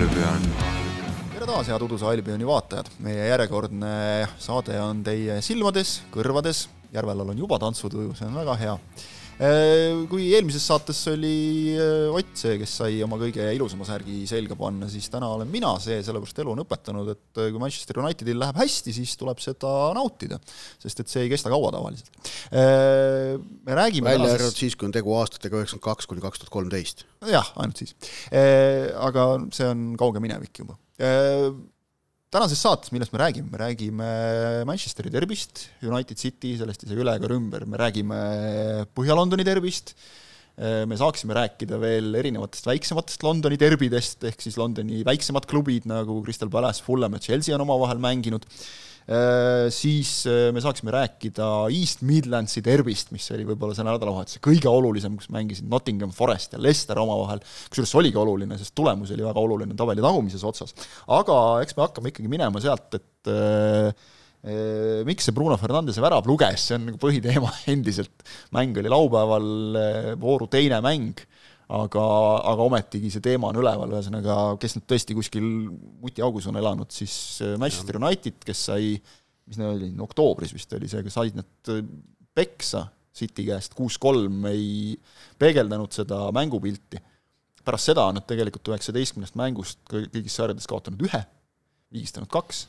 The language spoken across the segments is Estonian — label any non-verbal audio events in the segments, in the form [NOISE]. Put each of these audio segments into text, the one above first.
Albion. tere taas, head Uduse Albioni vaatajad! meie järjekordne saade on teie silmades, kõrvades, Järvelal on juba tantsutuju, see on väga hea. Kui eelmises saates oli Ott see, kes sai oma kõige ilusama särgi selga panna, siis täna olen mina see, sellepärast elu on õpetanud, et kui Manchester Unitedil läheb hästi, siis tuleb seda nautida. sest et see ei kesta kaua tavaliselt. me räägime välja arvatud siis, kui on tegu aastatega üheksakümmend kaks kuni kaks tuhat kolmteist. jah, ainult siis. Aga see on kauge minevik juba tänases saates, millest me räägime, me räägime Manchesteri derbist, United City, sellest ei saa üle ega ümber, me räägime Põhja-Londoni derbist, me saaksime rääkida veel erinevatest väiksematest Londoni derbidest, ehk siis Londoni väiksemad klubid nagu Crystal Palace, Fulham ja Chelsea on omavahel mänginud, siis äh, me saaksime rääkida East Midlandsi derbist, mis oli võib-olla selle nädalavahetuse kõige olulisem, kus mängisid Nottingham Forest ja Leicester omavahel, kusjuures see oligi oluline, sest tulemus oli väga oluline tabeli tagumises otsas. aga eks me hakkame ikkagi minema sealt, et äh, äh, miks see Bruno Fernandese värav luges, see on nagu põhiteema [LAUGHS] endiselt. mäng oli laupäeval, vooru teine mäng aga, aga ometigi see teema on üleval, ühesõnaga, kes nüüd tõesti kuskil mutiaugus on elanud, siis äh, Manchester United, kes sai, mis need oli, oktoobris vist oli see, kes said need äh, peksa City käest kuus-kolm, ei peegeldanud seda mängupilti. pärast seda on nad tegelikult üheksateistkümnest mängust kõigis sarjades kaotanud ühe, vigistanud kaks,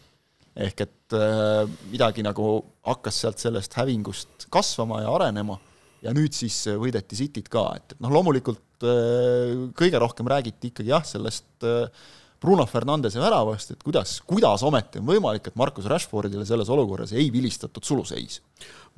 ehk et äh, midagi nagu hakkas sealt sellest hävingust kasvama ja arenema ja nüüd siis võideti Cityt ka, et, et noh, loomulikult äh, kõige rohkem räägiti ikkagi jah, sellest äh, Bruno Fernandese väravast, et kuidas, kuidas ometi on võimalik, et Marcus Rashfordile selles olukorras ei vilistatud suluseis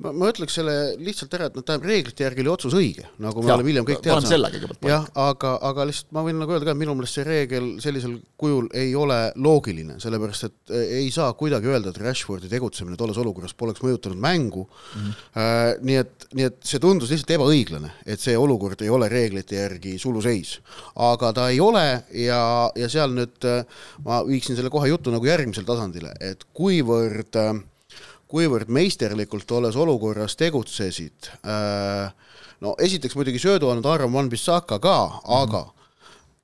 ma, ma ütleks selle lihtsalt ära, et noh, tähendab reeglite järgi oli otsus õige, nagu me ja, oleme hiljem kõik teada saanud. jah, aga, aga lihtsalt ma võin nagu öelda ka, et minu meelest see reegel sellisel kujul ei ole loogiline, sellepärast et eh, ei saa kuidagi öelda, et Rashfordi tegutsemine tolles olukorras poleks mõjutanud mängu mm. -hmm. Uh, nii et, nii et see tundus lihtsalt ebaõiglane, et see olukord ei ole reeglite järgi suluseis. aga ta ei ole ja, ja seal nüüd uh, ma viiksin selle kohe jutu nagu järgmisele tasandile, et kuivõrd uh, kuivõrd meisterlikult tolles olukorras tegutsesid. Äh, no esiteks muidugi söödu andnud Aaron Wan-Bissaka ka, aga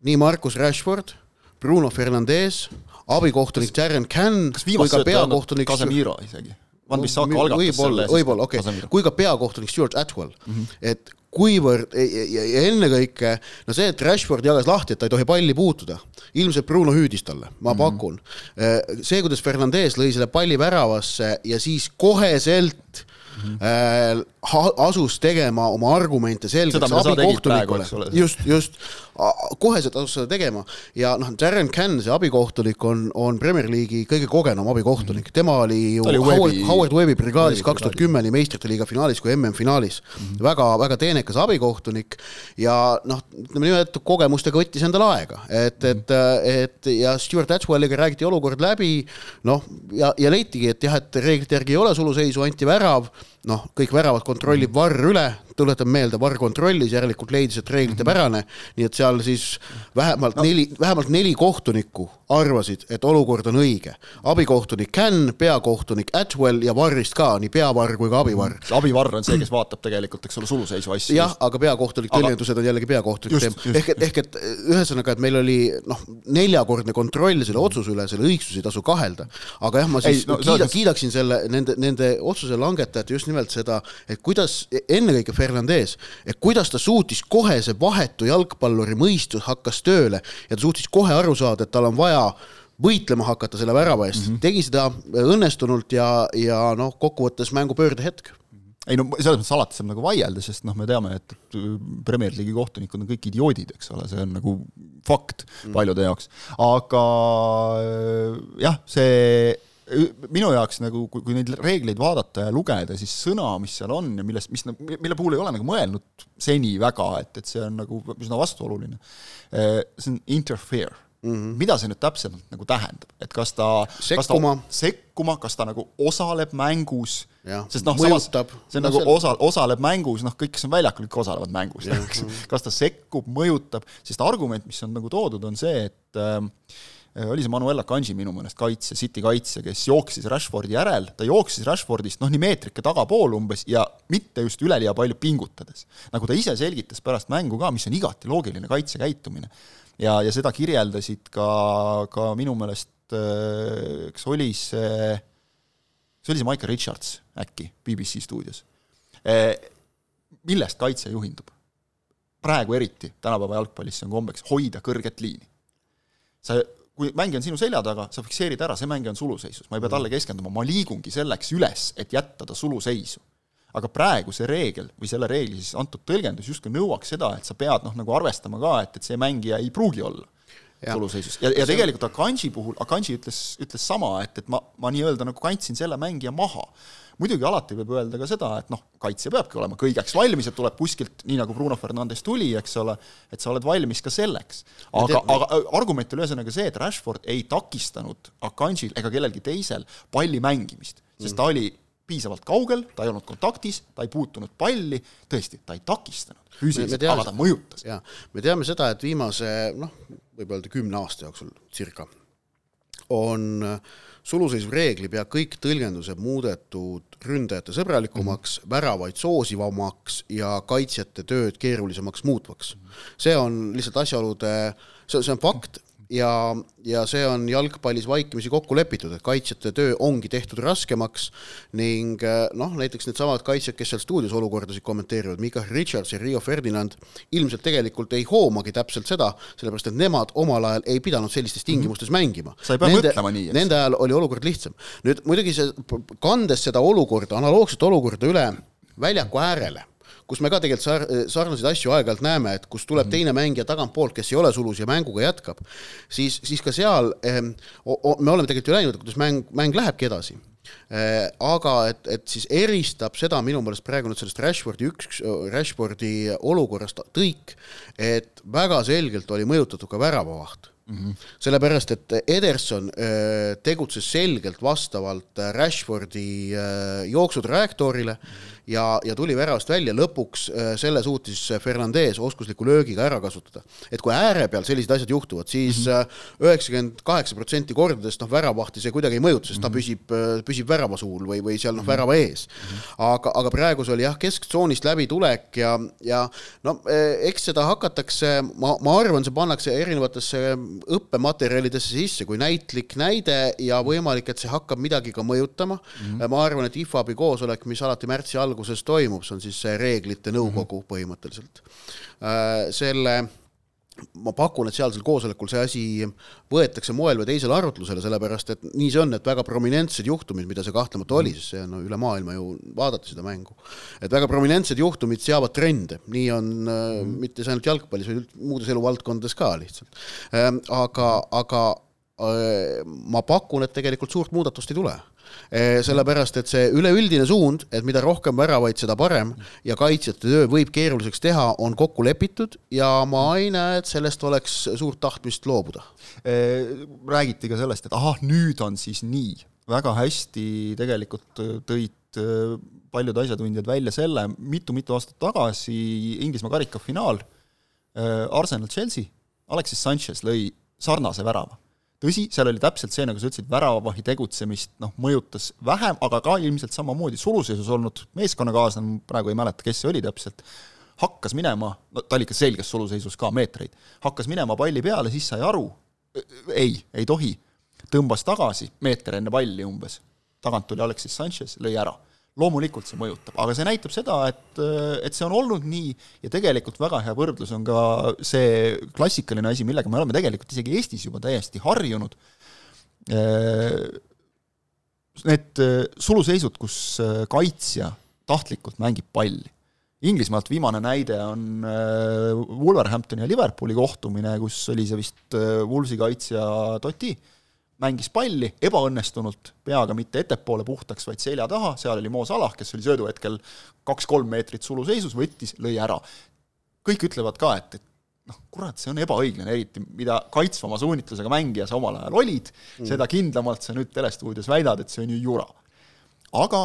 nii Markus Rashford, Bruno Fernandes, abikohtunik Darren Cann kui ka peakohtunik Casemiro isegi. Wan-Bissaka algatas selle võib-olla, okei okay., kui ka peakohtunik Stuart Atwell mm, -hmm. et kuivõrd ja, ja, ennekõike no see, et Rashford jagas lahti, et ta ei tohi palli puutuda, ilmselt Bruno hüüdis talle, ma mm -hmm. pakun. Äh, see, kuidas Fernandes lõi selle palli väravasse ja siis koheselt mm -hmm. asus tegema oma argumente selgeks abikohtunikule, just, just, koheselt asus seda tegema. Ja noh, Darren Cann, see abikohtunik on, on Premier League'i kõige kogenum abikohtunik, mhm. tema oli ju oli Howard, Webbi, Howard Webbi brigaadis kaks tuhat kümme nii meistrite liiga finaalis kui MM-finaalis mm. -hmm. väga, väga teenekas abikohtunik. Ja noh, ütleme niimoodi, et kogemustega võttis endale aega, et, et, et ja Stewart Atwelliga räägiti olukord läbi, noh, ja, ja leitigi, et jah, et reeglite järgi ei ole suluseisu, anti värav, noh, kõik väravad kontrollib Varr üle, tuletan meelde, Varr kontrollis, järelikult leidis, et reeglitepärane, nii et seal siis vähemalt no. neli, vähemalt neli kohtunikku arvasid, et olukord on õige. abikohtunik Cann, peakohtunik Atwell ja Varrist ka, nii peavarr kui ka abivarr. Mm. abivarr on see, kes vaatab tegelikult, eks ole, suluseisu asju. jah, aga peakohtunik tõlgendused aga... on jällegi peakohtuniku teema, ehk et, ehk et ühesõnaga, et meil oli noh, neljakordne kontroll selle otsuse üle, selle õigsusi ei tasu kahelda. aga jah, ma siis ei, no, kiida, kiidaksin selle, nende, nende otsuse langetajate just nimelt seda, et kuidas ennekõike Fernandes, et kuidas ta suutis kohe see vahetu jalgpalluri mõistus hakkas tööle ja ta suutis kohe aru saada, et tal on vaja võitlema hakata selle värava eest mm, -hmm. tegi seda õnnestunult ja, ja noh, kokkuvõttes mängu pöördehetk ei no selles mõttes alati saab nagu vaielda, sest noh, me teame, et Premier League'i kohtunikud on kõik idioodid, eks ole, see on nagu fakt mm. paljude jaoks, aga jah, see minu jaoks nagu, kui neid reegleid vaadata ja lugeda, siis sõna, mis seal on ja millest, mis, mille puhul ei ole nagu mõelnud seni väga, et, et see on nagu üsna vastuoluline, eh, see on interfere. Mm. -hmm. mida see nüüd täpsemalt nagu tähendab, et kas ta sekkuma, sekkuma, kas ta nagu osaleb mängus, sest noh, samas see on no, nagu osa, osaleb mängus, noh, kõik, kes on väljakul, kõik osalevad mängus, eks. [LAUGHS] kas ta sekkub, mõjutab, sest argument, mis on nagu toodud, on see, et äh, oli see Manuel Akanji minu meelest kaitsja, City kaitsja, kes jooksis Rashfordi järel, ta jooksis Rashfordist noh, nii meetrike tagapool umbes ja mitte just üleliia palju pingutades. nagu ta ise selgitas pärast mängu ka, mis on igati loogiline kaitsekäitumine. ja, ja seda kirjeldasid ka, ka minu meelest, kas oli see, see oli see Michael Richards äkki BBC stuudios. millest kaitse juhindub? praegu eriti, tänapäeva jalgpallis see on kombeks, hoida kõrget liini. sa kui mängija on sinu selja taga, sa fikseerid ära, see mängija on suluseisus, ma ei pea talle keskenduma, ma liigungi selleks üles, et jätta ta suluseisu. aga praegu see reegel või selle reegli siis antud tõlgendus justkui nõuaks seda, et sa pead noh, nagu arvestama ka, et, et see mängija ei pruugi olla ja. suluseisus. ja, ja tegelikult Akanji puhul, Akanji ütles, ütles sama, et, et ma, ma nii-öelda nagu kandsin selle mängija maha muidugi alati võib öelda ka seda, et noh, kaitsja peabki olema kõigeks valmis, et tuleb kuskilt, nii nagu Bruno Fernandes tuli, eks ole, et sa oled valmis ka selleks. aga, aga argument oli ühesõnaga see, et Rashford ei takistanud Akanjil ega kellelgi teisel palli mängimist, sest ta oli piisavalt kaugel, ta ei olnud kontaktis, ta ei puutunud palli, tõesti, ta ei takistanud füüsiliselt, aga ta mõjutas. jaa, me teame seda, et viimase noh, võib öelda kümne aasta jooksul circa on suluseisu reegli pea kõik tõlgendused muudetud ründajate sõbralikumaks mm, -hmm. väravaid soosivamaks ja kaitsjate tööd keerulisemaks muutvaks. see on lihtsalt asjaolude, see, see on fakt ja, ja see on jalgpallis vaikimisi kokku lepitud, et kaitsjate töö ongi tehtud raskemaks ning eh, noh, näiteks needsamad kaitsjad, kes seal stuudios olukordasid kommenteerivad, Mika Richards ja Rio Ferdinand, ilmselt tegelikult ei hoomagi täpselt seda, sellepärast et nemad omal ajal ei pidanud sellistes mhm. tingimustes mängima. sa ei pea nende, mõtlema nii. Nende ajal oli olukord lihtsam. nüüd muidugi see, kandes seda olukorda, analoogset olukorda üle väljaku äärele kus me ka tegelikult sar-, sarnaseid asju aeg-ajalt näeme, et kus tuleb -hmm. teine mängija tagantpoolt, kes ei ole sulus ja mänguga jätkab, siis, siis ka seal eh, me oleme tegelikult ju näinud, kuidas mäng, mäng lähebki edasi eh,. aga et, et siis eristab seda minu meelest praegu nüüd sellest Rashfordi üks, Rashfordi olukorrast tõik, et väga selgelt oli mõjutatud ka väravavaht mm. -hmm. sellepärast, et Ederson äh, tegutses selgelt vastavalt Rashfordi äh, jooksutrajektoorile mm -hmm ja, ja tuli väravast välja, lõpuks äh, selle suutis Fernandez oskusliku löögiga ära kasutada. et kui ääre peal sellised asjad juhtuvad, siis mhm. äh, üheksakümmend kaheksa protsenti kordadest noh, väravahti see kuidagi ei mõjuta, sest ta mhm. püsib, äh, püsib värava suul või, või seal noh, mhm. värava ees. aga, aga praegu see oli jah, kesktsoonist läbitulek ja, ja no eks seda hakatakse, ma, ma arvan, see pannakse erinevatesse õppematerjalidesse sisse kui näitlik näide ja võimalik, et see hakkab midagi ka mõjutama mm. -hmm. ma arvan, et IFAB-i koosolek, mis alati märtsi alguses alguses toimub, see on siis see reeglite nõukogu mm -hmm. põhimõtteliselt. Äh, selle ma pakun, et sealsel koosolekul see asi võetakse moel või teisel arutlusele, sellepärast et nii see on, et väga prominentsed juhtumid, mida see kahtlemata oli, sest see on no, üle maailma ju vaadati seda mängu, et väga prominentsed juhtumid seavad trende, nii on mm -hmm. mitte ainult jalgpallis, vaid muudes eluvaldkondades ka lihtsalt. Ähm, aga, aga äh, ma pakun, et tegelikult suurt muudatust ei tule sellepärast, et see üleüldine suund, et mida rohkem väravaid, seda parem. Ja kaitsjate töö võib keeruliseks teha, on kokku lepitud. Ja ma ei näe, et sellest oleks suurt tahtmist loobuda. Eh, räägiti ka sellest, et ahah, nüüd on siis nii, väga hästi tegelikult tõid eh, paljud asjatundjad välja selle. Mitu-mitu aastat tagasi Inglismaa karikafinaal, Arsenal-Chelsea, Alexis Sanchez lõi sarnase värava tõsi, seal oli täpselt see, nagu sa ütlesid, väravavahi tegutsemist noh, mõjutas vähem, aga ka ilmselt samamoodi suluseisus olnud. Meeskonnakaaslane, praegu ei mäleta, kes see oli täpselt, hakkas minema, no ta oli ikka selges suluseisus ka, meetreid, hakkas minema palli peale, siis sai aru, ei, ei tohi, tõmbas tagasi, meeter enne palli umbes, tagant tuli Alexis Sanchez, lõi ära loomulikult see mõjutab, aga see näitab seda, et, et see on olnud nii ja tegelikult väga hea võrdlus on ka see klassikaline asi, millega me oleme tegelikult isegi Eestis juba täiesti harjunud, need suluseisud, kus kaitsja tahtlikult mängib palli. Inglismaalt viimane näide on Wolverhamptoni ja Liverpooli kohtumine, kus oli see vist Wolvesi kaitsja Totti, mängis palli ebaõnnestunult, peaga mitte ettepoole puhtaks, vaid selja taha, seal oli Mo Salah, kes oli sööduhetkel kaks-kolm meetrit suluseisus, võttis, lõi ära. kõik ütlevad ka, et, et noh, kurat, see on ebaõiglane, eriti mida kaitsvama suunitlusega mängija sa omal ajal olid mm., seda kindlamalt sa nüüd telestuudios väidad, et see on ju jura. aga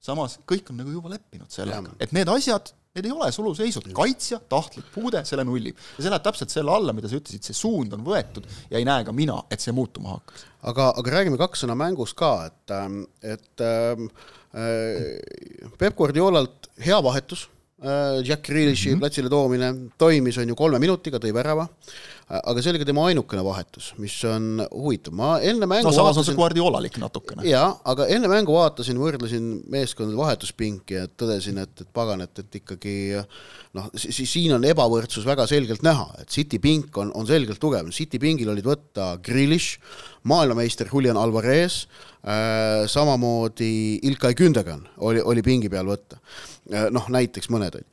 samas kõik on nagu juba leppinud sellega, et need asjad need ei ole suluseisud, kaitsja, tahtlik puude, selle nullib. ja see läheb täpselt selle alla, mida sa ütlesid, see suund on võetud ja ei näe ka mina, et see muutuma hakkaks. aga, aga räägime kaks sõna mängust ka, et, ähm, et ähm, äh, Peep Guardiolalt hea vahetus Jack Grealishi mm -hmm. platsile toomine toimis, on ju, kolme minutiga tõi värava äh,, aga see oli ka tema ainukene vahetus, mis on huvitav, ma enne mängu no samas on see Guardiolalik natukene. jaa, aga enne mängu vaatasin, võrdlesin meeskondade vahetuspinki ja tõdesin, et, et pagan, et, et ikkagi noh, siin on ebavõrdsus väga selgelt näha, et City pink on, on selgelt tugev, City pingil olid võtta Grealish, maailmameister Julian Alvarez äh,, samamoodi Ilkay Gündogan oli, oli pingi peal võtta Äh, noh, näiteks mõned on ju.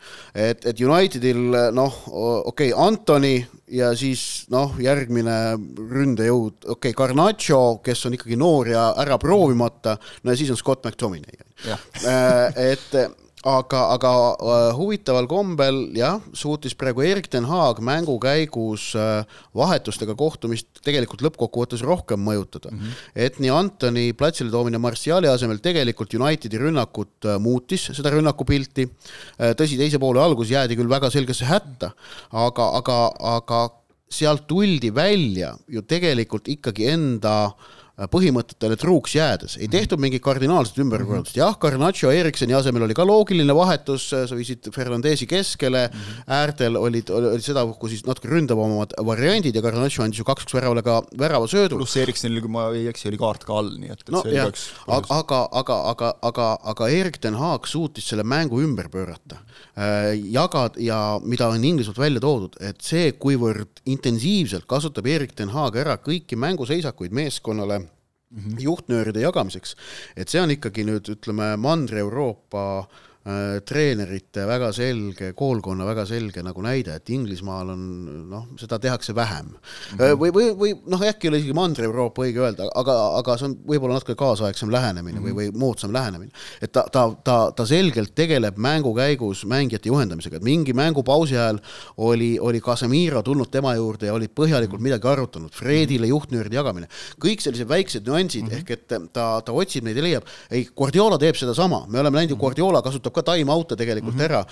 et, et Unitedil noh, okei okay,, Antoni ja siis noh, järgmine ründejõud, okei okay,, Garnacho, kes on ikkagi noor ja ära proovimata, no ja siis on Scott McTominay. Äh, et aga, aga äh, huvitaval kombel jah, suutis praegu Erik ten Haag mängu käigus äh, vahetustega kohtumist tegelikult lõppkokkuvõttes rohkem mõjutada mm. -hmm. et nii Antoni platsile toomine Martiali asemel tegelikult Unitedi rünnakut äh, muutis, seda rünnakupilti. tõsi, teise poole algus jäädi küll väga selgesse hätta, aga, aga, aga sealt tuldi välja ju tegelikult ikkagi enda äh, põhimõtetele truuks jäädes, ei tehtud mingit kardinaalset ümberkorraldust, jah, Garnacho Ericssoni asemel oli ka loogiline vahetus, sa viisid Fernandesi keskele mm, -hmm. äärtel olid, olid sedapuhku siis natuke ründavamad variandid ja Garnacho andis ju kaks-üks väravale ka väravasöödu. pluss Ericssonil, kui ma ei eksi, oli kaart ka all, nii et, et no, see jah, aga, aga, aga, aga, aga, aga Erik ten Haag suutis selle mängu ümber pöörata äh,. Jagad ja mida on Inglismaalt välja toodud, et see, kuivõrd intensiivselt kasutab Erik ten Haag ära kõiki mänguseisakuid meeskonnale mm -hmm. juhtnööride jagamiseks, et see on ikkagi nüüd ütleme, Mandri-Euroopa Äh, treenerite väga selge, koolkonna väga selge nagu näide, et Inglismaal on noh, seda tehakse vähem mm. -hmm. või, või, või noh, äkki ei ole isegi Mandri-Euroopa õige öelda, aga, aga see on võib-olla natuke kaasaegsem lähenemine mm -hmm. või, või moodsam lähenemine. et ta, ta, ta, ta selgelt tegeleb mängu käigus mängijate juhendamisega, et mingi mängupausi ajal oli, oli Casemiro tulnud tema juurde ja olid põhjalikult mhm. midagi arutanud, Fredile juhtnööride jagamine, kõik sellised väiksed nüansid mm, -hmm. ehk et ta, ta otsib neid ja leiab, ei, Guardiola teeb sedasama, me oleme näinud ju, Guardiola kasutab ka time-out'e tegelikult mm -hmm. ära,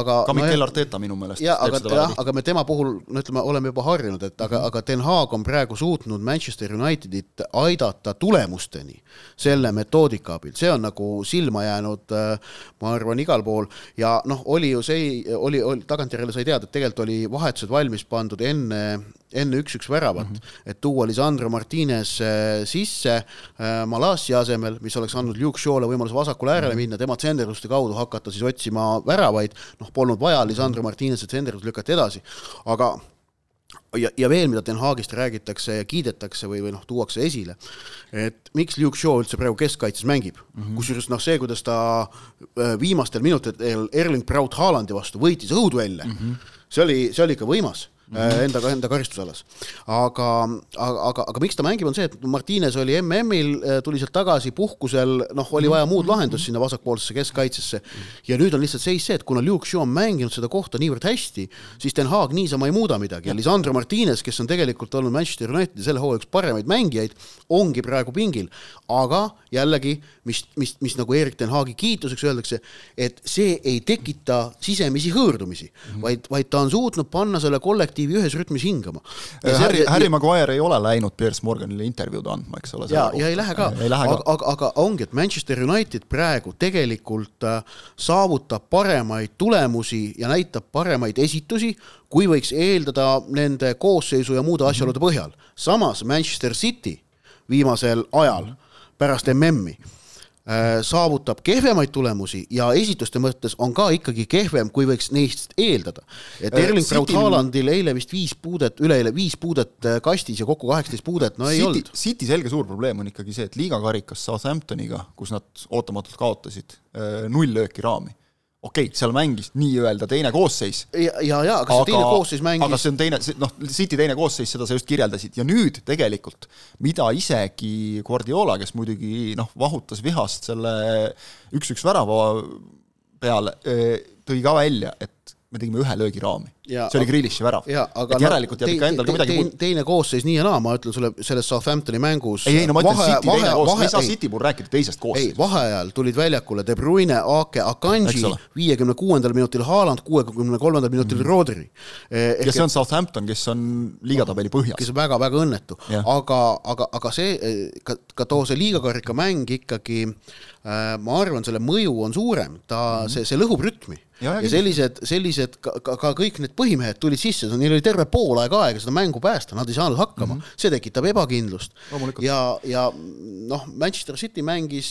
aga ka Mikel no, Arteta minu meelest ja, aga, jah, aga me tema puhul, no ütleme, oleme juba harjunud, et aga mm, -hmm. aga Den Haag on praegu suutnud Manchester Unitedit aidata tulemusteni selle metoodika abil, see on nagu silma jäänud, äh, ma arvan, igal pool ja noh, oli ju see, oli, oli, tagantjärele sai teada, et tegelikult oli vahetused valmis pandud enne enne üks-üks väravat mm, -hmm. et tuua Lisandro Martinez äh, sisse äh, Malassi asemel, mis oleks andnud Luke Shaw'le võimaluse vasakule äärele mm -hmm. minna, tema tsenderduste kaudu hakata siis otsima väravaid, noh, polnud vaja, Lisandro Martinez'i tsenderdus lükati edasi, aga ja, ja veel, mida Den Haagist räägitakse ja kiidetakse või, või noh, tuuakse esile, et miks Luke Shaw üldse praegu keskkaitses mängib mm -hmm., kusjuures noh, see, kuidas ta äh, viimastel minutitel Erling Braut Haalandi vastu võitis õudvälja mm, -hmm. see oli, see oli ikka võimas -hmm. enda, enda karistusalas. aga, aga, aga, aga miks ta mängib, on see, et Martines oli MM-il, äh, tuli sealt tagasi puhkusel, noh, oli vaja muud mhm. lahendust sinna vasakpoolsesse keskkaitsesse ja nüüd on lihtsalt seis see, et kuna Luke Shaw on mänginud seda kohta niivõrd hästi, siis Den Haag niisama ei muuda midagi ja Lisandro Martines, kes on tegelikult olnud Manchester Unitedi selle hooaja üks paremaid mängijaid, ongi praegu pingil, aga jällegi, mis, mis, mis nagu Erik Den Haagi kiituseks öeldakse, et see ei tekita sisemisi hõõrdumisi mm, -hmm. vaid, vaid ta on suutnud panna selle kollektiivi kollektiivi ühes rütmis hingama. Harry, Harry Maguire ei ole läinud Piers Morganile intervjuud andma, eks ole. ja, ja ei lähe ka, aga, aga, aga ongi, et Manchester United praegu tegelikult äh, saavutab paremaid tulemusi ja näitab paremaid esitusi, kui võiks eeldada nende koosseisu ja muude asjaolude põhjal. samas Manchester City viimasel ajal pärast MM-i saavutab kehvemaid tulemusi ja esituste mõttes on ka ikkagi kehvem, kui võiks neist eeldada. et äh, Erling Braut Haalandil eile vist viis puudet, üleeile viis puudet äh, kastis ja kokku kaheksateist puudet, no ei City, olnud. City selge suur probleem on ikkagi see, et liigakarikas Southamptoniga, kus nad ootamatult kaotasid, null lööki raami okei okay,, seal mängis nii-öelda teine koosseis. ja, ja, ja, aga see teine koosseis mängis. aga see on teine, noh, City teine koosseis, seda sa just kirjeldasid ja nüüd tegelikult, mida isegi Guardiola, kes muidugi noh, vahutas vihast selle üks-üks värava peale, tõi ka välja, et me tegime ühe löögi raami. See oli Grealishi värav. et järelikult jääb ikka endal ka midagi puudu. teine koosseis nii ja naa, ma ütlen sulle selles Southamptoni mängus. ei, ei no ma ütlen City teine koosseis, me ei saa City puhul rääkida teisest koosseisust. ei, vaheajal tulid väljakule De Bruyne, Ake, Akanji, viiekümne kuuendal minutil Haaland, kuuekümne kolmandal minutil mm. Rodri. Eh, ja see on Southampton, kes on liigatabeli põhjas. kes on väga-väga õnnetu, aga, aga, aga see, eh, ka, ka too see liigakarika mäng ikkagi äh, ma arvan, selle mõju on suurem, ta mm, -hmm. see, see lõhub rütmi ja, ja sellised, sellised ka, ka, ka kõik need põhimehed tulid sisse, neil oli terve pool aega aega seda mängu päästa, nad ei saanud hakkama mm, -hmm. see tekitab ebakindlust. ja, ja noh, Manchester City mängis,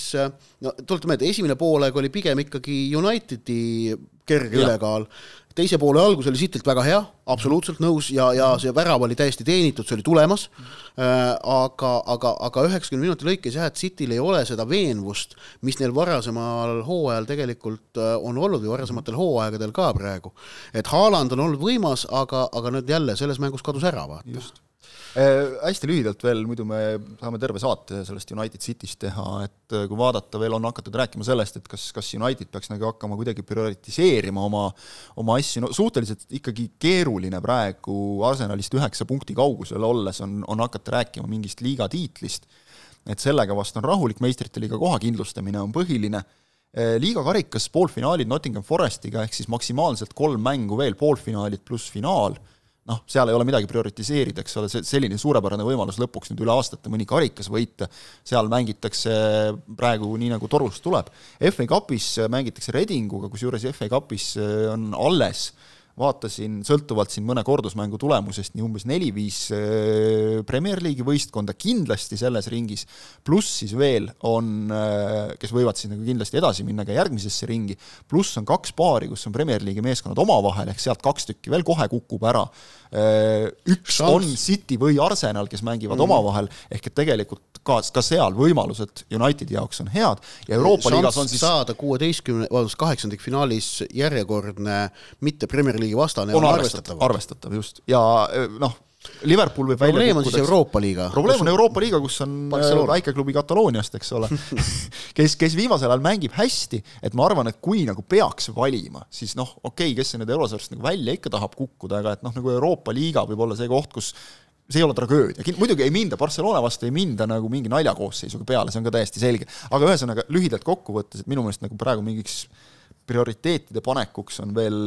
no tuletan meelde, esimene poolaeg oli pigem ikkagi Unitedi kerge ja. ülekaal teise poole algus oli Citylt väga hea, absoluutselt nõus ja, ja see värav oli täiesti teenitud, see oli tulemas äh,. aga, aga, aga üheksakümne minuti lõikes jah, et Cityl ei ole seda veenvust, mis neil varasemal hooajal tegelikult äh, on olnud või varasematel hooaegadel ka praegu. et Haaland on olnud võimas, aga, aga nüüd jälle selles mängus kadus ära, vaata. just hästi lühidalt veel, muidu me saame terve saate sellest United Cityst teha, et äh, kui vaadata veel, on hakatud rääkima sellest, et kas, kas United peaks nagu hakkama kuidagi prioritiseerima oma, oma asju, no suhteliselt ikkagi keeruline praegu Arsenalist üheksa punkti kaugusel olles on, on hakata rääkima mingist liiga tiitlist, et sellega vast on rahulik, meistrite liiga koha kindlustamine on põhiline. Äh, liiga karikas poolfinaalid Nottingham Forestiga, ehk siis maksimaalselt kolm mängu veel, poolfinaalid pluss finaal noh, seal ei ole midagi prioritiseerida, eks ole, see selline suurepärane võimalus lõpuks nüüd üle aastate mõni karikas võita, seal mängitakse praegu nii, nagu torust tuleb. FA Cupis mängitakse Redinguga, kusjuures FA Cupis on alles äh, vaatasin sõltuvalt siin mõne kordusmängu tulemusest nii umbes neli-viis äh, Premier League'i võistkonda kindlasti selles ringis, pluss siis veel on, äh, kes võivad siis nagu kindlasti edasi minna ka järgmisesse ringi, pluss on kaks paari, kus on Premier League'i meeskonnad omavahel, ehk sealt kaks tükki veel kohe kukub ära. Äh, üks Šans. on City või Arsenal, kes mängivad mm omavahel, ehk et tegelikult ka, ka seal võimalused Unitedi jaoks on head. Ja Euroopa liigas on siis saada kuueteistkümne, vabandust, kaheksandikfinaalis järjekordne mitte Premier League'i vastane on, on arvestatav, arvestatav. just. Ja eh, noh, Liverpool võib probleem on siis Euroopa liiga. probleem on Euroopa liiga, kus on Barcelona. väikeklubi Katalooniast, eks ole [LAUGHS] [LAUGHS] kes, kes viimasel ajal mängib hästi, et ma arvan, et kui nagu peaks valima, siis noh, okei okay,, kes nüüd eurosarjast nagu välja ikka tahab kukkuda, aga et noh, nagu Euroopa liiga võib olla see koht, kus see ei ole tragöödia, muidugi ei minda, Barcelona vastu ei minda nagu mingi naljakoosseisuga peale, see on ka täiesti selge. aga ühesõnaga, lühidalt kokku võttes, et minu meelest nagu praegu mingiks prioriteetide panekuks on veel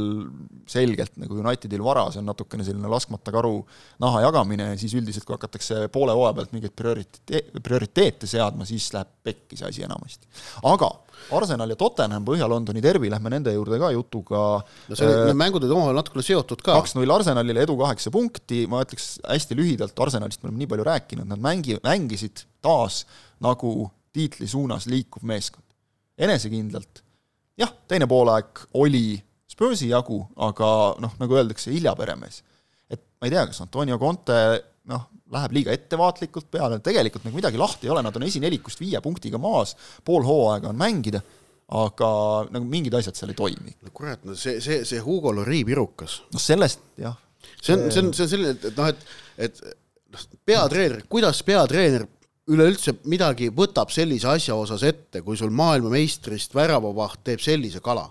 selgelt nagu Unitedil vara, see on natukene selline laskmata karu naha jagamine ja siis üldiselt, kui hakatakse poole hooaja pealt mingeid prioriteete, prioriteete seadma, siis läheb pekki see asi enamasti. aga Arsenal ja Tottenham Põhja-Londoni derbi, lähme nende juurde ka jutuga. no see, need mängud olid omavahel natukene seotud ka. kaks-null Arsenalile, edu kaheksa punkti, ma ütleks hästi lühidalt, Arsenalist me oleme nii palju rääkinud, nad mängi-, mängisid taas nagu tiitli suunas liikuv meeskond. enesekindlalt jah, teine poolaeg oli Spursi jagu, aga noh, nagu öeldakse, hilja peremees. et ma ei tea, kas Antonio Conte noh, läheb liiga ettevaatlikult peale, tegelikult nagu midagi lahti ei ole, nad on esinelikust viie punktiga maas, pool hooaega on mängida, aga nagu mingid asjad seal ei toimi. no kurat, no see, see, see Hugo Lori pirukas. noh, sellest jah. see on, see on, see on selline, et noh, et, et noh, peatreener, kuidas peatreener üleüldse midagi võtab sellise asja osas ette, kui sul maailmameistrist väravavaht teeb sellise kala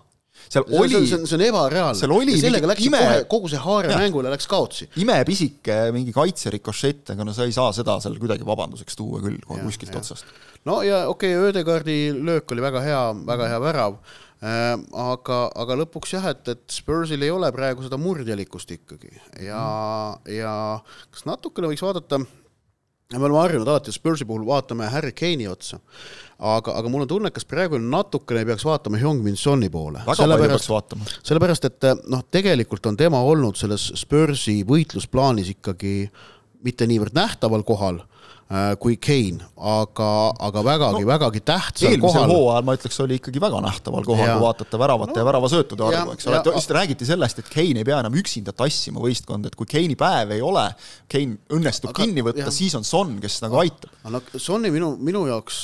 seal see, oli, see on, see on ebareaalne. seal oli sellega läks ime, kohe, kogu see haare mängule läks kaotsi. imepisike mingi kaitserikošett, aga no sa ei saa seda seal kuidagi vabanduseks tuua küll kohe kuskilt ja. otsast. no ja okei okay,, Ödegaardi löök oli väga hea, väga hea värav äh,, aga, aga lõpuks jah, et, et Spursil ei ole praegu seda murdjalikkust ikkagi ja mm., ja kas natukene võiks vaadata me oleme harjunud alati Spursi puhul vaatame Harry Kane'i otsa, aga, aga mul on tunne, et kas praegu natukene peaks vaatama Hyung-Min Soni poole. väga palju peaks vaatama. sellepärast, et noh, tegelikult on tema olnud selles Spursi võitlusplaanis ikkagi mitte niivõrd nähtaval kohal kui Kane, aga, aga vägagi no,, vägagi tähtsal eelmisel kohal. hooajal ma ütleks, oli ikkagi väga nähtaval kohal, kui vaatate väravate no, ja väravasöötude arvu, eks ole, lihtsalt räägiti sellest, et Kane ei pea enam üksinda tassima võistkonda, et kui Kane'i päev ei ole, Kane õnnestub aga, kinni võtta, siis on Son, kes nagu aitab. no Sonni minu, minu jaoks,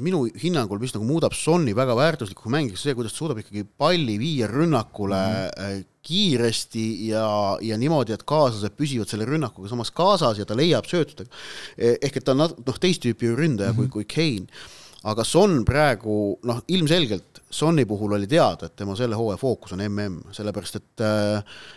minu hinnangul, mis nagu muudab Sonni väga väärtuslikuks mängiks, see, kuidas ta suudab ikkagi palli viia rünnakule mm kiiresti ja, ja niimoodi, et kaaslased püsivad selle rünnakuga samas kaasas ja ta leiab söötudega. Ehk et ta on noh, teist tüüpi ründaja mm -hmm. kui, mhm. kui Kane aga Son praegu noh, ilmselgelt Sonni puhul oli teada, et tema selle hooaja fookus on mm, sellepärast et,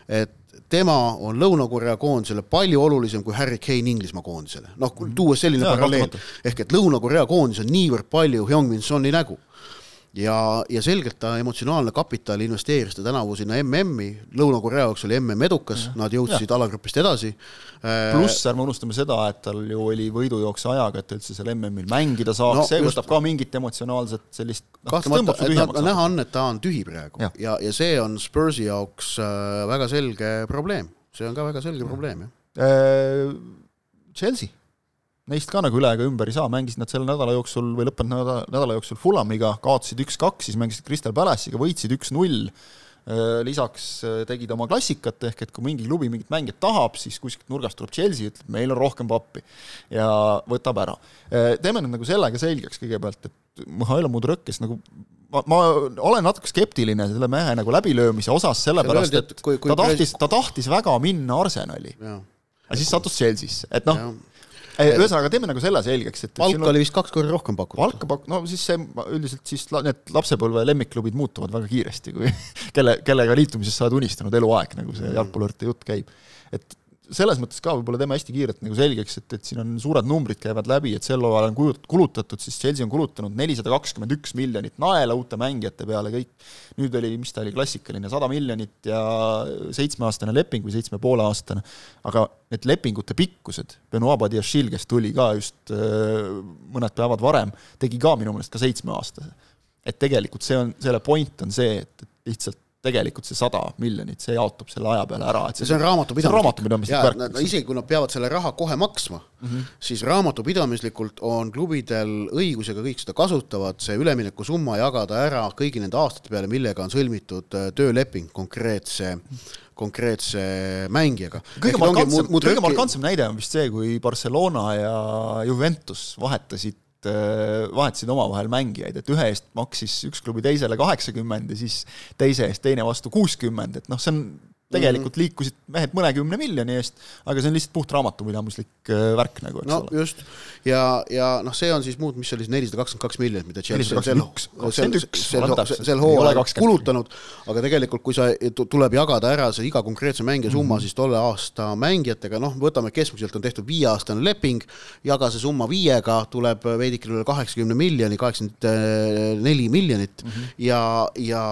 et tema on Lõuna-Korea koondisele palju olulisem kui Harry Kane Inglismaa koondisele. noh, tuues selline paralleel, ehk et Lõuna-Korea koondis on niivõrd palju Hyung-Min Soni nägu ja, ja selgelt ta emotsionaalne kapital investeeris ta tänavu sinna MM-i, Lõuna-Korea jaoks oli MM edukas, nad jõudsid alagrupist edasi. Äh, pluss ärme unustame seda, et tal ju oli võidujooksu ajaga, et üldse seal MM-il mängida saaks. No,, see just, võtab ka mingit emotsionaalset sellist noh, kahtlemata, et nad, näha on, et ta on tühi praegu. Ja, ja, ja see on Spursi jaoks äh, väga selge probleem, see on ka väga selge probleem, jah. Äh,. Chelsea neist ka nagu üle ega ümber ei saa, mängisid nad selle nädala jooksul või lõppenud nädala, nädala jooksul Fulamiga, kaotasid üks-kaks, siis mängisid Crystal Palace'iga, võitsid üks-null, äh, lisaks äh, tegid oma klassikat, ehk et kui mingi klubi mingit mängijat tahab, siis kuskilt nurgast tuleb Chelsea, ütleb, meil on rohkem pappi. Ja võtab ära. Äh, teeme nüüd nagu sellega selgeks kõigepealt, et Mihhail Mudrõk, kes nagu ma, ma olen natuke skeptiline selle mehe nagu läbilöömise osas, sellepärast et kui, kui ta tahtis, ta tahtis väga minna Arsenali. aga siis sattus Chelsea'sse, et noh, ühesõnaga, teeme nagu selle selgeks, et palka on... oli vist kaks korda rohkem pakutud. palka pak-, no siis see üldiselt siis need lapsepõlve lemmikklubid muutuvad väga kiiresti, kui [LAUGHS] kelle, kellega liitumisest sa oled unistanud eluaeg, nagu see mm. jalgpallurite jutt käib. et selles mõttes ka võib-olla teeme hästi kiirelt nagu selgeks, et, et siin on suured numbrid käivad läbi, et sel hooajal on kujut-, kulutatud, siis Chelsea on kulutanud nelisada kakskümmend üks miljonit naela uute mängijate peale, kõik, nüüd oli, mis ta oli, klassikaline sada miljonit ja seitsmeaastane leping või seitsme poole aastane, aga need lepingute pikkused, Benoit Badiachil, kes tuli ka just äh, mõned päevad varem, tegi ka minu meelest ka seitsmeaastase. et tegelikult see on, selle point on see, et, et lihtsalt tegelikult see sada miljonit, see jaotub selle aja peale ära, et see, see on raamatupidamislik, raamatupidamislik värk. no isegi kui nad peavad selle raha kohe maksma mm, -hmm. siis raamatupidamislikult on klubidel õigus ja ka kõik seda kasutavad, see üleminekusumma jagada ära kõigi nende aastate peale, millega on sõlmitud äh, tööleping konkreetse konkreetse mängijaga. kõige markantsem, kõige markantsem näide on vist see, kui Barcelona ja Juventus vahetasid Äh, vahetasid omavahel mängijaid, et ühe eest maksis üks klubi teisele kaheksakümmend ja siis teise eest teine vastu kuuskümmend, et noh, see on tegelikult mm -hmm. liikusid mehed mõnekümne miljoni eest, aga see on lihtsalt puht raamatupidamislik äh, värk nagu, eks no, ole. just, ja, ja noh, see on siis muud, mis oli siis nelisada kakskümmend kaks miljonit, mida Chelsea sel, sel, sel, sel hooajal kulutanud, aga tegelikult, kui sa, tuleb jagada ära see iga konkreetse mängija summa mm -hmm. siis tolle aasta mängijatega, noh, võtame keskmiselt on tehtud viieaastane leping, jaga see summa viiega, tuleb veidikene üle kaheksakümne miljoni, kaheksakümmend neli miljonit mm -hmm. ja, ja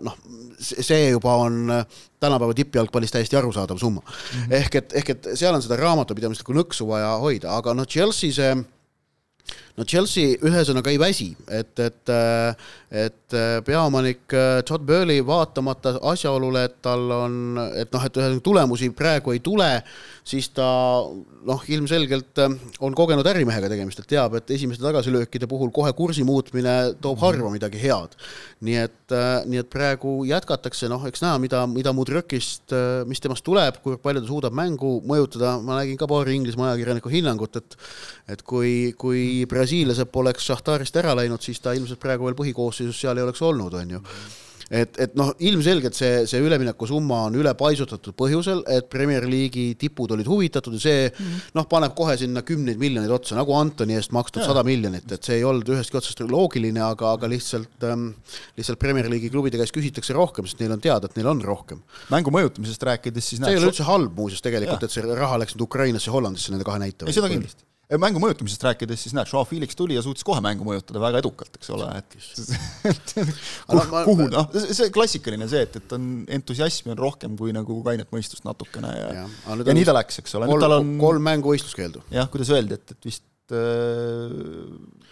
noh, see juba on tänapäeva tippjalgpallis täiesti arusaadav summa mm. -hmm. ehk et, ehk et seal on seda raamatupidamislikku nõksu vaja hoida, aga noh, Chelsea see no Chelsea ühesõnaga ei väsi, et, et, et peaomanik Todd Burley vaatamata asjaolule, et tal on, et noh, et ühesõnaga tulemusi praegu ei tule, siis ta noh, ilmselgelt äh, on kogenud ärimehega tegemist, et teab, et esimeste tagasilöökide puhul kohe kursi muutmine toob mhm. harva midagi head. nii et, äh, nii et praegu jätkatakse, noh, eks näha, mida, mida äh, mis temast tuleb, kui palju ta suudab mängu mõjutada, ma nägin ka paari Inglismaa ajakirjaniku hinnangut, et et kui, kui brasiillased poleks Šahtarist ära läinud, siis ta ilmselt praegu veel põhikoosseisus seal ei oleks olnud, on ju et, et noh, ilmselgelt see, see üleminekusumma on ülepaisutatud põhjusel, et Premier League'i tipud olid huvitatud ja see mm -hmm. noh, paneb kohe sinna kümneid miljoneid otsa, nagu Antoni eest makstud sada miljonit, et see ei olnud ühestki otsast loogiline, aga, aga lihtsalt ähm,, lihtsalt Premier League'i klubide käest küsitakse rohkem, sest neil on teada, et neil on rohkem. mängu mõjutamisest rääkides siis see ei ole üldse halb muuseas tegelikult, et see raha läks nüüd Ukrainasse ja Hollandisse nende kahe näite. ei, seda kindlasti mängu mõjutamisest rääkides, siis näed, Joao Felix tuli ja suutis kohe mängu mõjutada väga edukalt, eks ole, et [LAUGHS] kuhu, kuhu, noh, see klassikaline see, et, et on entusiasmi on rohkem kui nagu kainet mõistust natukene ja, ja, ja, ja nii ta läks, eks ole. on... kolm mängu võistluskeeldu. jah, kuidas öeldi, et, et vist äh,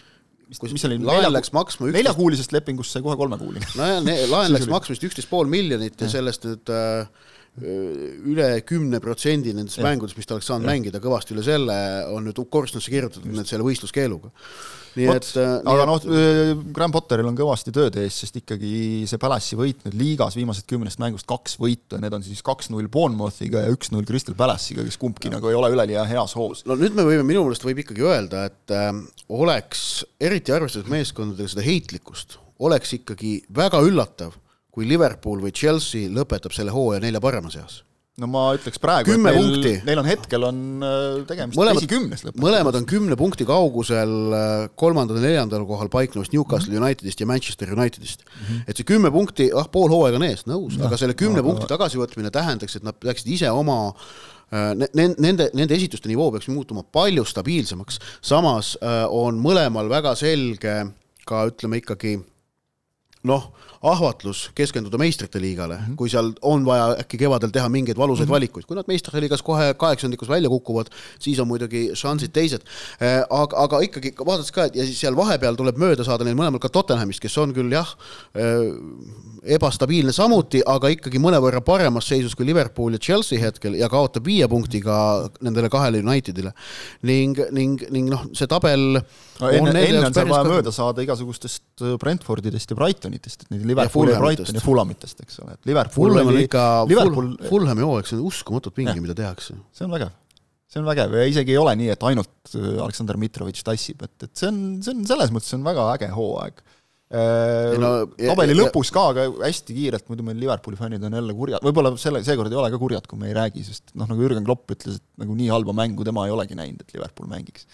vist, mis oli laen läks maksma üksteist neljakuulisest lepingust sai kohe kolmekuuline. nojah, laen läks maksma vist üksteist pool miljonit ja sellest nüüd äh, üle kümne protsendi nendest mängudest, mis ta oleks saanud ja. mängida, kõvasti üle selle on nüüd korstnasse kirjutatud nüüd selle võistluskeeluga. nii Võt, et äh, aga noh, äh, Graham Potteril on kõvasti tööd ees, sest ikkagi see Palace'i võit nüüd liigas viimased kümnest mängust kaks võitu ja need on siis kaks-null Bournemouthiga ja üks-null Crystal Palace'iga, kes kumbki ja. nagu ei ole üleliia heas hoos. no nüüd me võime, minu meelest võib ikkagi öelda, et äh, oleks, eriti arvestades meeskondadega seda heitlikkust, oleks ikkagi väga üllatav kui Liverpool või Chelsea lõpetab selle hooaja nelja parema seas no ma ütleks praegu, et neil, neil on hetkel on äh, tegemist esikümnes lõpuks. mõlemad on kümne punkti kaugusel äh, kolmandal-neljandal kohal paiknevast Newcastle mm -hmm. Unitedist ja Manchester Unitedist mm. -hmm. et see kümme punkti, ah pool hooaega on ees, nõus, aga selle kümne aga... punkti tagasivõtmine tähendaks, et nad peaksid ise oma äh, Nende, nende esituste nivoo peaks muutuma palju stabiilsemaks, samas on mõlemal väga selge ka ütleme ikkagi noh, ahvatlus keskenduda meistrite liigale mm, -hmm. kui seal on vaja äkki kevadel teha mingeid valusaid mm -hmm. valikuid, kui nad meistrite liigas kohe kaheksandikus välja kukuvad, siis on muidugi šansid teised. Äh, aga, aga ikkagi vaadates ka, et ja siis seal vahepeal tuleb mööda saada neil mõlemal ka Tottenhamist, kes on küll jah, äh, ebastabiilne samuti, aga ikkagi mõnevõrra paremas seisus kui Liverpool ja Chelsea hetkel ja kaotab viie punktiga nendele kahele Unitedile. ning, ning, ning noh, see tabel no enne, enne on seal vaja mööda saada igasugustest äh, Brentfordidest ja Brightonitest, et neid Liverpooli ja Brighton ja Fulamitest, eks ole, et Liverpool Fulham oli ikka Liverpool... Fulhami hooaeg, see on uskumatult pinge, mida tehakse. see on vägev. see on vägev. Ja isegi ei ole nii, et ainult äh, Aleksandr Mitrovitš tassib, et, et see on, see on selles mõttes, on väga äge hooaeg. Äh, no, tabeli lõpus ka, aga hästi kiirelt, muidu meil Liverpooli fännid on jälle kurjad, võib-olla selle, seekord ei ole ka kurjad, kui me ei räägi, sest noh, nagu Jürgen Klopp ütles, et nagu nii halba mängu tema ei olegi näinud, et Liverpool mängiks.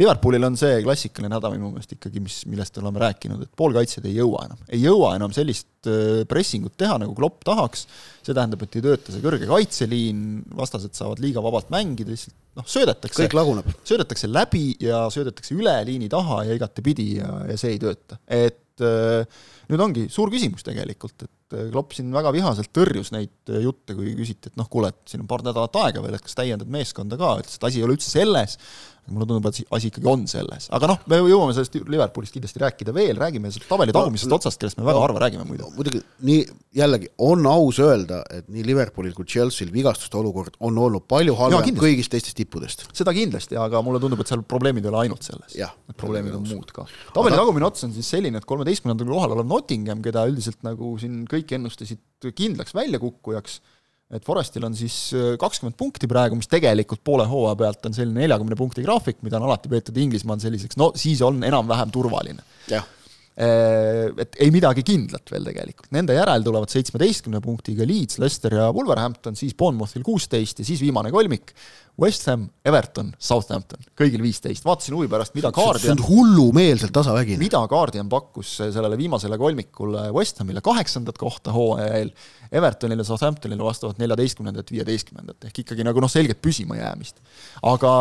Liverpoolil on see klassikaline häda minu meelest ikkagi, mis, millest oleme rääkinud, et poolkaitsjad ei jõua enam, ei jõua enam sellist äh, pressingut teha, nagu Klopp tahaks, see tähendab, et ei tööta see kõrge kaitseliin, vastased saavad liiga vabalt mängida, lihtsalt noh, söödetakse, kõik laguneb. söödetakse läbi ja söödetakse üle liini taha ja igatepidi ja, ja see ei tööta. et äh, nüüd ongi suur küsimus tegelikult, et äh, Klopp siin väga vihaselt tõrjus neid jutte, kui küsiti, et noh, kuule, et siin on paar nädalat aega veel, et kas täiendad meeskonda ka, ütles, et asi ei ole üldse selles, mulle tundub, et asi ikkagi on selles, aga noh, me jõuame sellest Liverpoolist kindlasti rääkida veel, räägime sellest tabeli tagumisest no, otsast, kellest me väga no, harva räägime muidu. muidugi nii, jällegi on aus öelda, et nii Liverpoolil kui Chelsea'l vigastuste olukord on olnud palju halvem kõigist teistest tippudest. seda kindlasti, aga mulle tundub, et seal probleemid ei ole ainult selles. Need probleemid on muud ka. tabeli tagumine ots on siis selline, et kolmeteistkümnendal kohal olev Nottingham, keda üldiselt nagu siin kõik ennustasid kindlaks väljakukkujaks et Forestil on siis äh, kakskümmend punkti praegu, mis tegelikult poole hooaja pealt on selline neljakümne punkti graafik, mida on alati peetud Inglismaal selliseks, no siis on enam-vähem turvaline. Äh, et ei midagi kindlat veel tegelikult, nende järel tulevad seitsmeteistkümne punktiga Leeds, Leicester ja Wolverhampton, siis Bournemouthil kuusteist ja siis viimane kolmik West Ham, Everton, Southampton, kõigil viisteist, vaatasin huvi pärast, mida Guardian see on hullumeelselt tasavägine. mida Guardian pakkus sellele viimasele kolmikule West Hamile kaheksandad kohta hooaja eel, Evertonile, Southamptonile vastavalt neljateistkümnendat, viieteistkümnendat, ehk ikkagi nagu noh, selget püsimajäämist. aga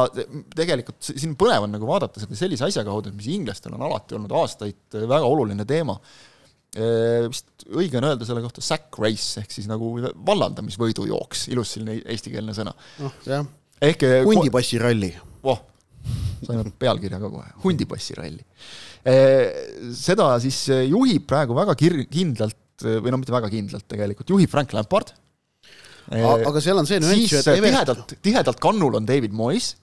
tegelikult siin põnev on nagu vaadata seda sellise asja kaudu, mis inglastel on alati olnud aastaid väga oluline teema, vist õige on öelda selle kohta sack race ehk siis nagu vallandamisvõidujooks, ilus selline eestikeelne sõna. noh, jah ehk eh, hundipassiralli. voh, saime pealkirja ka kohe, hundipassiralli. Seda siis juhib praegu väga kir-, kindlalt või no mitte väga kindlalt tegelikult, juhib Frank Lampard. aga seal on see nüanss et tihedalt, tihedalt kannul on David Moyes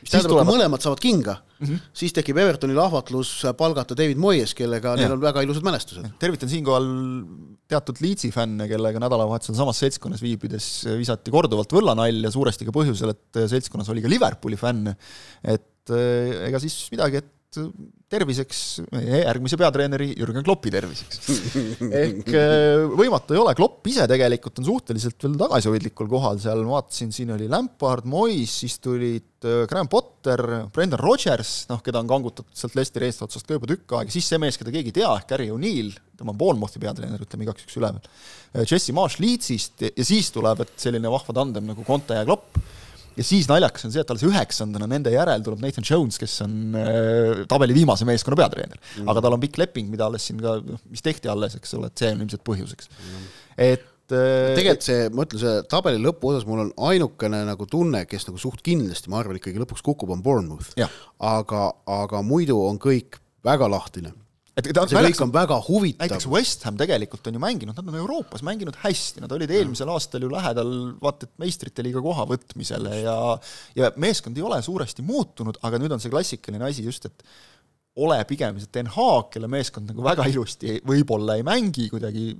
mis tähendab, et kui mõlemad saavad kinga mm, -hmm. siis tekib Evertonil ahvatlus palgata David Moyes, kellega ja. neil on väga ilusad mälestused. tervitan siinkohal teatud Leedsi fänne, kellega nädalavahetusel samas seltskonnas viibides visati korduvalt võllanalja, suuresti ka põhjusel, et seltskonnas oli ka Liverpooli fänne. et ega siis midagi, et terviseks, järgmise peatreeneri Jürgen Kloppi terviseks. [LAUGHS] ehk äh, võimatu ei ole, Klopp ise tegelikult on suhteliselt veel tagasihoidlikul kohal seal, ma vaatasin, siin oli Lampard, Mois, siis tulid äh, Graham Potter, Brendan Rodgers, noh, keda on kangutatud sealt Leicesteri eestotsast ka juba tükk aega, siis see mees, keda keegi ei tea, ehk Gary O'Neill, tema on Bournemouthi peatreener, ütleme igaks juhuks üleval, äh, Jesse Marsh Leedsist ja siis tuleb, et selline vahva tandem nagu Conte ja Klopp ja siis naljakas on see, et alles üheksandana nende järel tuleb Nathan Jones, kes on äh, tabeli viimase meeskonna peatreener mm. aga tal on pikk leping, mida alles siin ka, noh, mis tehti alles, eks ole, et see on ilmselt põhjuseks mm. et äh, tegelikult see, ma ütlen, see tabeli lõpuosas mul on ainukene nagu tunne, kes nagu suht kindlasti, ma arvan, ikkagi lõpuks kukub, on Bournemouth. aga, aga muidu on kõik väga lahtine et ta, see kõik on väga huvitav. näiteks West Ham tegelikult on ju mänginud, nad on Euroopas mänginud hästi, nad olid eelmisel aastal ju lähedal vaata et meistrite liiga koha võtmisele ja ja meeskond ei ole suuresti muutunud, aga nüüd on see klassikaline asi just, et ole pigem see Den Haag, kelle meeskond nagu väga ilusti võib-olla ei mängi kuidagi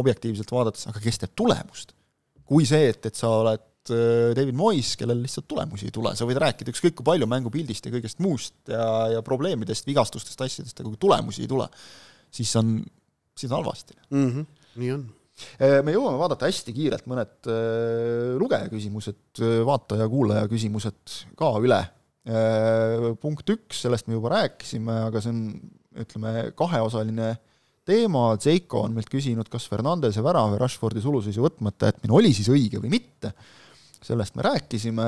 objektiivselt vaadates, aga kes teeb tulemust. kui see, et, et sa oled David Moyes, kellel lihtsalt tulemusi ei tule, sa võid rääkida ükskõik kui palju mängupildist ja kõigest muust ja, ja probleemidest, vigastustest, asjadest, aga kui tulemusi ei tule, siis on, siis on halvasti mm. -hmm. nii on me jõuame vaadata hästi kiirelt mõned lugeja küsimused, vaataja-kuulaja küsimused ka üle. punkt üks, sellest me juba rääkisime, aga see on ütleme, kaheosaline teema, Zeiko on meilt küsinud, kas Fernandese värav ja Rashfordi suluseisu võtmata jätmine oli siis õige või mitte sellest me rääkisime,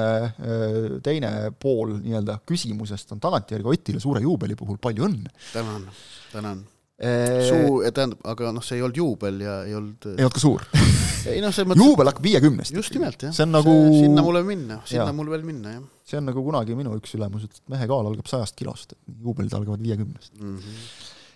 teine pool nii-öelda küsimusest on tagantjärgi Otile suure juubeli puhul palju õnne. tänan, tänan suu, tähendab, aga noh, see ei olnud juubel ja ei olnud ei olnud ka suur [LAUGHS] ei noh, selles mõttes juubel hakkab viiekümnest. just nimelt, jah. see on nagu sinna mul veel minna, sinna ja. mul veel minna, jah. see on nagu kunagi minu üks ülemus et mehe kaal algab sajast kilost, et juubelid algavad viiekümnest mm. -hmm.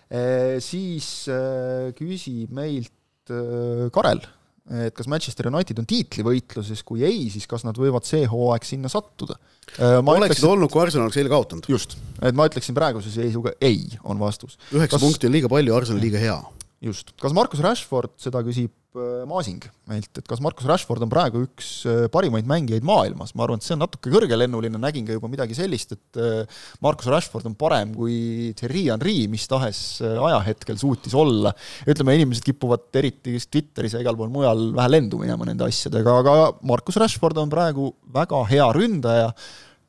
E, siis äh, küsib meilt äh, Karel et kas Manchester United on tiitlivõitluses, kui ei, siis kas nad võivad see hooaeg sinna sattuda? Äh, oleksid olnud, kui Arsenal oleks eile kaotanud. just, et ma ütleksin praeguse seisuga ei, on vastus. üheksa kas... punkti on liiga palju, Arsenal liiga hea. Just, kas Markus Rashford, seda küsib Äh, Maasing meilt, et kas Markus Rashford on praegu üks äh, parimaid mängijaid maailmas, ma arvan, et see on natuke kõrgelennuline, nägin ka juba midagi sellist, et äh, Markus Rashford on parem kui Thierry Henry mis tahes ajahetkel suutis olla. ütleme, inimesed kipuvad eriti just Twitteris ja igal pool mujal vähe lendu minema nende asjadega, aga Markus Rashford on praegu väga hea ründaja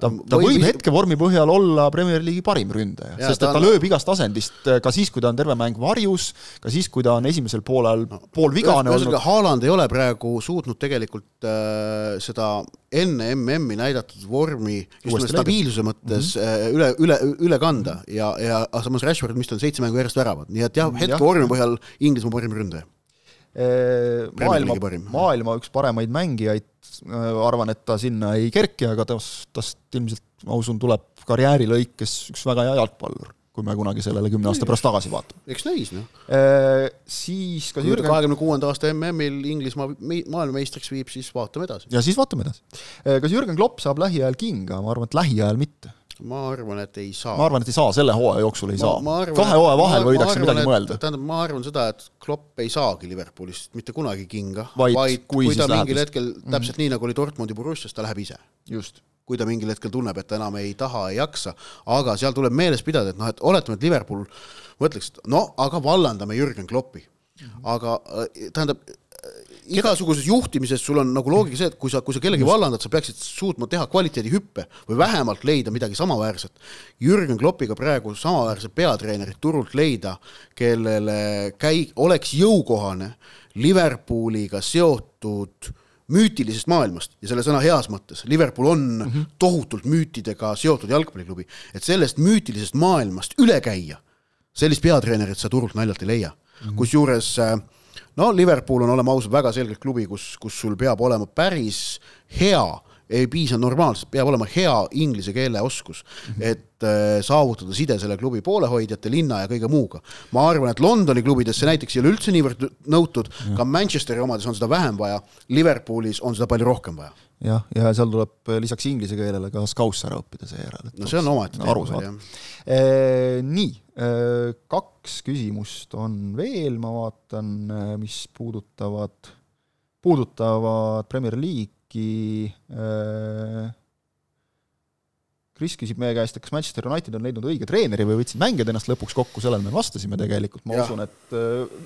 ta, ta võib, võib hetkevormi põhjal olla Premier League'i parim ründaja, sest et ta, ta lööb igast asendist, äh, ka siis, kui ta on terve mäng varjus, ka siis, kui ta on esimesel poolel no, pool vigane olnud. Haaland ei ole praegu suutnud tegelikult äh, seda enne MM-i näidatud vormi just nimelt stabiilsuse mõttes mm -hmm. üle, üle, üle kanda. Ja, ja samas Rashford, mis ta on seitse mängu järjest väravad, nii et jah, hetkevormi põhjal Inglismaa parim ründaja maailma, maailma üks paremaid mängijaid, arvan, et ta sinna ei kerki, aga tast, tast ilmselt, ma usun, tuleb karjääri lõikes üks väga hea jalgpallur, kui me kunagi sellele kümne aasta pärast tagasi vaatame. eks näis, noh. Siis kas Jürgen kahekümne kuuenda aasta MM-il Inglismaa maailmameistriks viib, siis vaatame edasi. ja siis vaatame edasi. kas Jürgen Klopp saab lähiajal kinga, ma arvan, et lähiajal mitte ma arvan, et ei saa. ma arvan, et ei saa, selle hooaja jooksul ei ma, saa. kahe hooaja vahel võidakse midagi et, mõelda. tähendab, ma arvan seda, et Klopp ei saagi Liverpoolist mitte kunagi kinga, vaid, vaid kui, kui ta mingil hetkel, mhm. täpselt mm -hmm. nii, nagu oli Dortmundi Borussias, ta läheb ise. just kui ta mingil hetkel tunneb, et ta enam ei taha, ei jaksa, aga seal tuleb meeles pidada, et noh, et oletame, et Liverpool mõtleks, no aga vallandame Jürgen Kloppi. -hmm. aga äh, tähendab, igasuguses juhtimises sul on nagu loogika see, et kui sa, kui sa kellegi vallandad, sa peaksid suutma teha kvaliteedihüppe või vähemalt leida midagi samaväärset. Jürgen Kloppiga praegu samaväärset peatreenerit turult leida, kellele käi-, oleks jõukohane Liverpooliga seotud müütilisest maailmast ja selle sõna heas mõttes, Liverpool on mm -hmm. tohutult müütidega seotud jalgpalliklubi, et sellest müütilisest maailmast üle käia, sellist peatreenerit sa turult naljalt ei leia. Mm -hmm.. kusjuures äh, no Liverpool on, oleme ausad, väga selgelt klubi, kus, kus sul peab olema päris hea ei piisa normaalselt, peab olema hea inglise keele oskus -hmm. et äh, saavutada side selle klubi poolehoidjate, linna ja kõige muuga. ma arvan, et Londoni klubides see näiteks ei ole üldse niivõrd nõutud -hmm. ka Manchesteri omades on seda vähem vaja, Liverpoolis on seda palju rohkem vaja. jah, ja seal tuleb äh, lisaks inglise keelele ka Scouse ära õppida seejärel. no see on omaette teema. Äh, nii kaks küsimust on veel, ma vaatan, äh, mis puudutavad, puudutavad Premier League'i. Äh, Kris küsib meie käest, et kas Manchester United on leidnud õige treeneri või võtsid mängijad ennast lõpuks kokku, sellele me vastasime tegelikult, ma ja. usun, et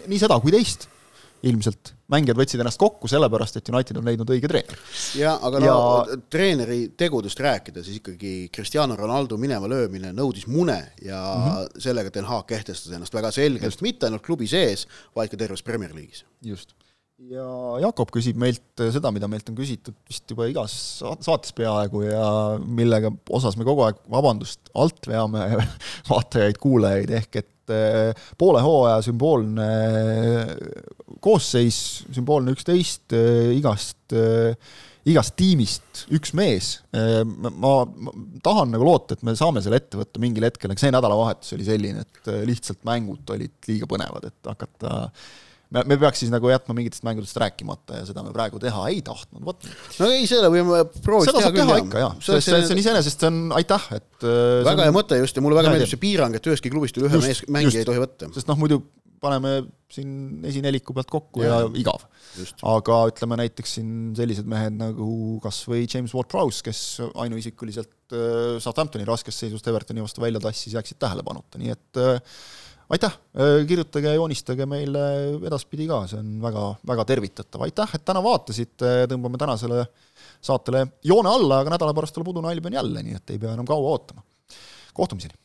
nii seda kui teist ilmselt. mängijad võtsid ennast kokku sellepärast, et United on leidnud õige treeneri. jaa, aga no ja... treeneri tegudest rääkida, siis ikkagi Cristiano Ronaldo minema löömine nõudis mune ja mm -hmm. sellega Den Haag kehtestas ennast väga selgelt, mitte ainult klubi sees, vaid ka terves Premier League'is. just ja Jakob küsib meilt seda, mida meilt on küsitud vist juba igas saates peaaegu ja millega osas me kogu aeg vabandust alt veame [LAUGHS] vaatajaid-kuulajaid, ehk et Eh, poole hooaja sümboolne koosseis, sümboolne üksteist eh, igast, eh, igast tiimist üks mees. ma, tahan nagu loota, et me saame selle ette võtta mingil hetkel, aga see nädalavahetus oli selline, et lihtsalt mängud olid liiga põnevad, et hakata me, me peaks siis nagu jätma mingitest mängudest rääkimata ja seda me praegu teha ei tahtnud, vot. no ei, seda võime proovida teha küll, jah. ikka, jah, sest see, see on iseenesest, see on, aitäh, et väga on, hea mõte just ja mulle väga meeldib see piirang, et ühestki klubist üle ühe mees, mängija ei tohi võtta. sest noh, muidu paneme siin esineliku pealt kokku ja, ja igav. aga ütleme näiteks siin sellised mehed nagu kas või James Ward-Prowse, kes ainuisikuliselt Southamptoni raskest seisust Evertoni vastu välja tassis, jääksid tähelepanuta, nii et aitäh, kirjutage ja joonistage meile edaspidi ka, see on väga, väga tervitatav, aitäh, et täna vaatasite, tõmbame tänasele saatele joone alla, aga nädala pärast tuleb udune Albion jälle, nii et ei pea enam kaua ootama. kohtumiseni!